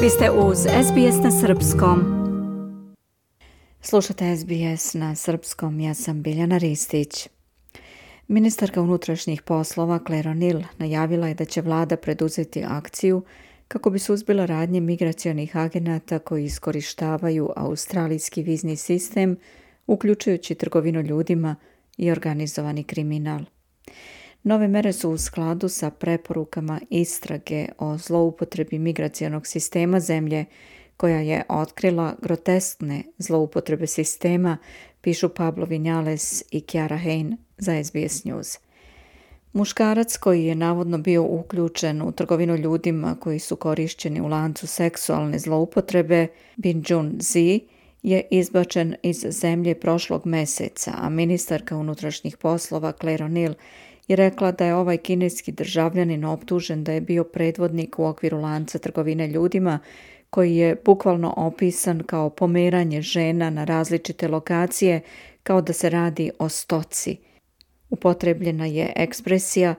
Vi ste uz SBS na Srpskom. Slušate SBS na Srpskom, ja sam Biljana Ristić. Ministarka unutrašnjih poslova Claire O'Neill najavila je da će vlada preduzeti akciju kako bi suzbila radnje migracionih agenata koji iskorištavaju australijski vizni sistem, uključujući trgovinu ljudima i organizovani kriminal. Nove mere su u skladu sa preporukama istrage o zloupotrebi migracionog sistema zemlje koja je otkrila groteskne zloupotrebe sistema, pišu Pablo Vinjales i Chiara Hein za SBS News. Muškarac koji je navodno bio uključen u trgovinu ljudima koji su korišćeni u lancu seksualne zloupotrebe, Bin Jun Zi, je izbačen iz zemlje prošlog meseca, a ministarka unutrašnjih poslova Claire O'Neill je rekla da je ovaj kineski državljanin optužen da je bio predvodnik u okviru lanca trgovine ljudima koji je bukvalno opisan kao pomeranje žena na različite lokacije kao da se radi o stoci. Upotrebljena je ekspresija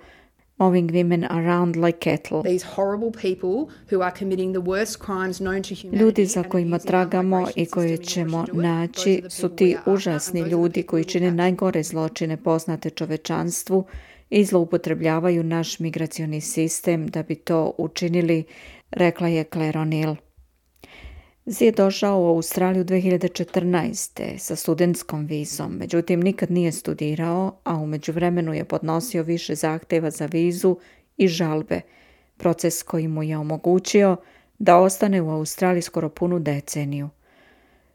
moving women around like cattle. These horrible people who are committing the worst crimes known to humanity. Ljudi za kojima tragamo i koje ćemo naći su ti užasni ljudi koji čine najgore zločine poznate čovečanstvu i zloupotrebljavaju naš migracioni sistem da bi to učinili, rekla je Claire O'Neill. Zi je došao u Australiju 2014. sa studentskom vizom, međutim nikad nije studirao, a u međuvremenu je podnosio više zahteva za vizu i žalbe, proces koji mu je omogućio da ostane u Australiji skoro punu deceniju.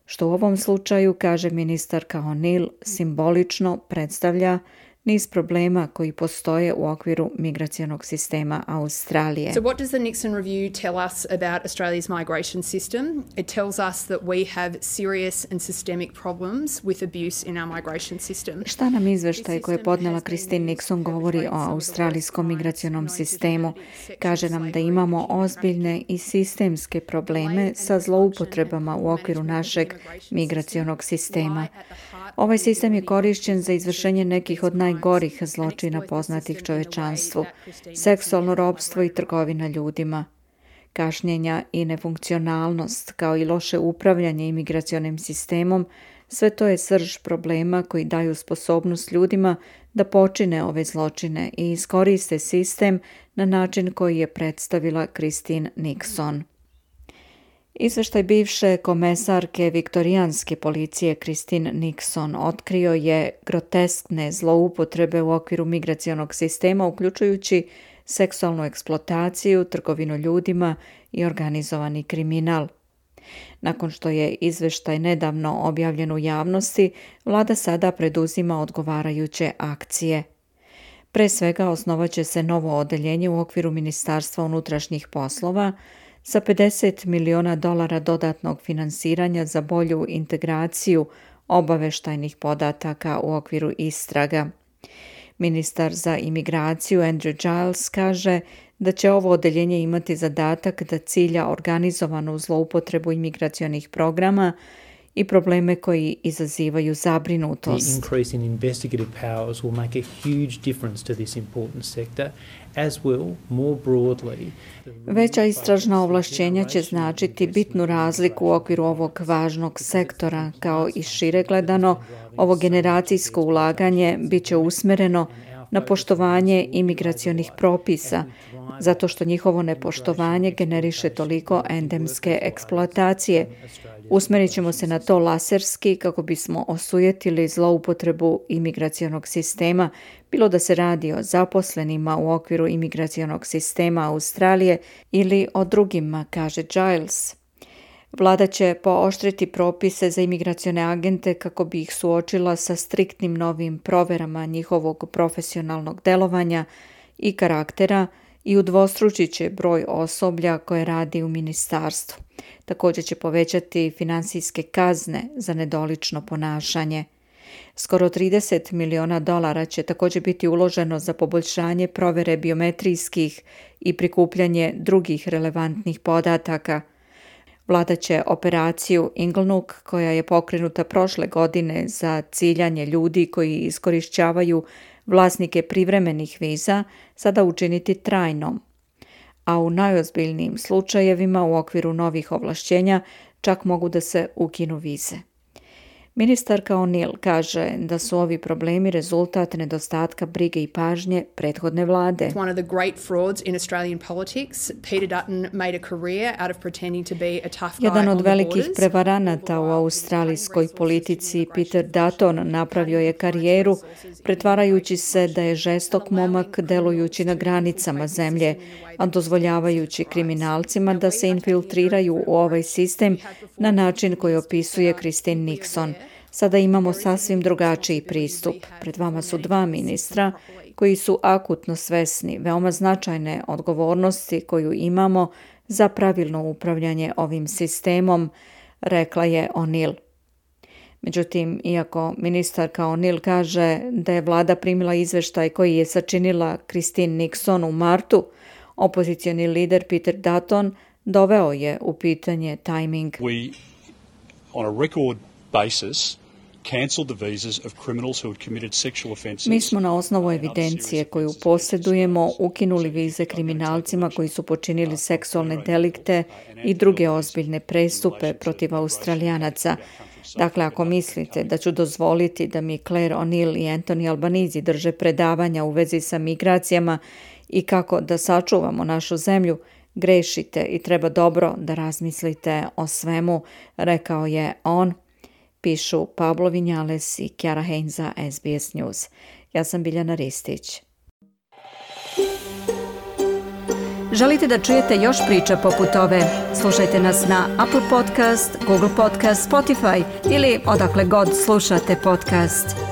Što u ovom slučaju, kaže ministarka O'Neill, simbolično predstavlja niz problema koji postoje u okviru migracionog sistema Australije. So what does the Nixon review tell us about Australia's migration system? It tells us that we have serious and systemic problems with abuse in our migration system. Šta nam izveštaj koje je podnela Christine Nixon govori o australijskom migracionom sistemu? Kaže nam da imamo ozbiljne i sistemske probleme sa zloupotrebama u okviru našeg migracionog sistema. Ovaj sistem je korišćen za izvršenje nekih od najgorih zločina poznatih čovečanstvu, seksualno robstvo i trgovina ljudima. Kašnjenja i nefunkcionalnost, kao i loše upravljanje imigracionim sistemom, sve to je srž problema koji daju sposobnost ljudima da počine ove zločine i iskoriste sistem na način koji je predstavila Christine Nixon. Izveštaj bivše komesarke viktorijanske policije Christine Nixon otkrio je groteskne zloupotrebe u okviru migracionog sistema, uključujući seksualnu eksploataciju, trgovinu ljudima i organizovani kriminal. Nakon što je izveštaj nedavno objavljen u javnosti, vlada sada preduzima odgovarajuće akcije. Pre svega osnovaće se novo odeljenje u okviru Ministarstva unutrašnjih poslova, sa 50 miliona dolara dodatnog finansiranja za bolju integraciju obaveštajnih podataka u okviru istraga. Ministar za imigraciju Andrew Giles kaže da će ovo odeljenje imati zadatak da cilja organizovanu zloupotrebu imigracionih programa i probleme koji izazivaju zabrinutost. The increase in investigative powers will make a huge difference to this important sector as will more broadly. Veća istražna ovlašćenja će značiti bitnu razliku u okviru ovog važnog sektora, kao i šire gledano, ovo generacijsko ulaganje bit će usmereno na poštovanje imigracionih propisa, zato što njihovo nepoštovanje generiše toliko endemske eksploatacije, Usmerit ćemo se na to laserski kako bismo osujetili zloupotrebu imigracionog sistema, bilo da se radi o zaposlenima u okviru imigracionog sistema Australije ili o drugima, kaže Giles. Vlada će pooštriti propise za imigracione agente kako bi ih suočila sa striktnim novim proverama njihovog profesionalnog delovanja i karaktera i udvostručit će broj osoblja koje radi u ministarstvu. Također će povećati financijske kazne za nedolično ponašanje. Skoro 30 miliona dolara će također biti uloženo za poboljšanje provere biometrijskih i prikupljanje drugih relevantnih podataka. Vlada će operaciju Inglenook, koja je pokrenuta prošle godine za ciljanje ljudi koji iskorišćavaju vlasnike privremenih viza, sada učiniti trajnom a u najozbiljnijim slučajevima u okviru novih ovlašćenja čak mogu da se ukinu vize. Ministarka O'Neill kaže da su ovi problemi rezultat nedostatka brige i pažnje prethodne vlade. One of the great frauds in Australian politics, Peter Dutton made a career out of pretending to be a tough guy Jedan od velikih prevaranata u australijskoj politici, Peter Dutton, napravio je karijeru pretvarajući se da je žestok momak delujući na granicama zemlje, a dozvoljavajući kriminalcima da se infiltriraju u ovaj sistem na način koji opisuje Christine Nixon. Sada imamo sasvim drugačiji pristup. Pred vama su dva ministra koji su akutno svesni veoma značajne odgovornosti koju imamo za pravilno upravljanje ovim sistemom, rekla je O'Neill. Međutim, iako ministarka O'Neill kaže da je vlada primila izveštaj koji je sačinila Christine Nixon u martu, opozicioni lider Peter Dutton doveo je u pitanje tajming. We, on a record basis, Mi smo na osnovu evidencije koju posjedujemo ukinuli vize kriminalcima koji su počinili seksualne delikte i druge ozbiljne prestupe protiv Australijanaca. Dakle, ako mislite da ću dozvoliti da mi Claire O'Neill i Anthony Albanizi drže predavanja u vezi sa migracijama i kako da sačuvamo našu zemlju, grešite i treba dobro da razmislite o svemu, rekao je on, pišu Pablo Vinjales i Kjara Hein za SBS News. Ja sam Biljana Ristić. Želite da čujete još priča poput ove? Slušajte nas na Apple Podcast, Google Podcast, Spotify ili odakle god slušate podcast.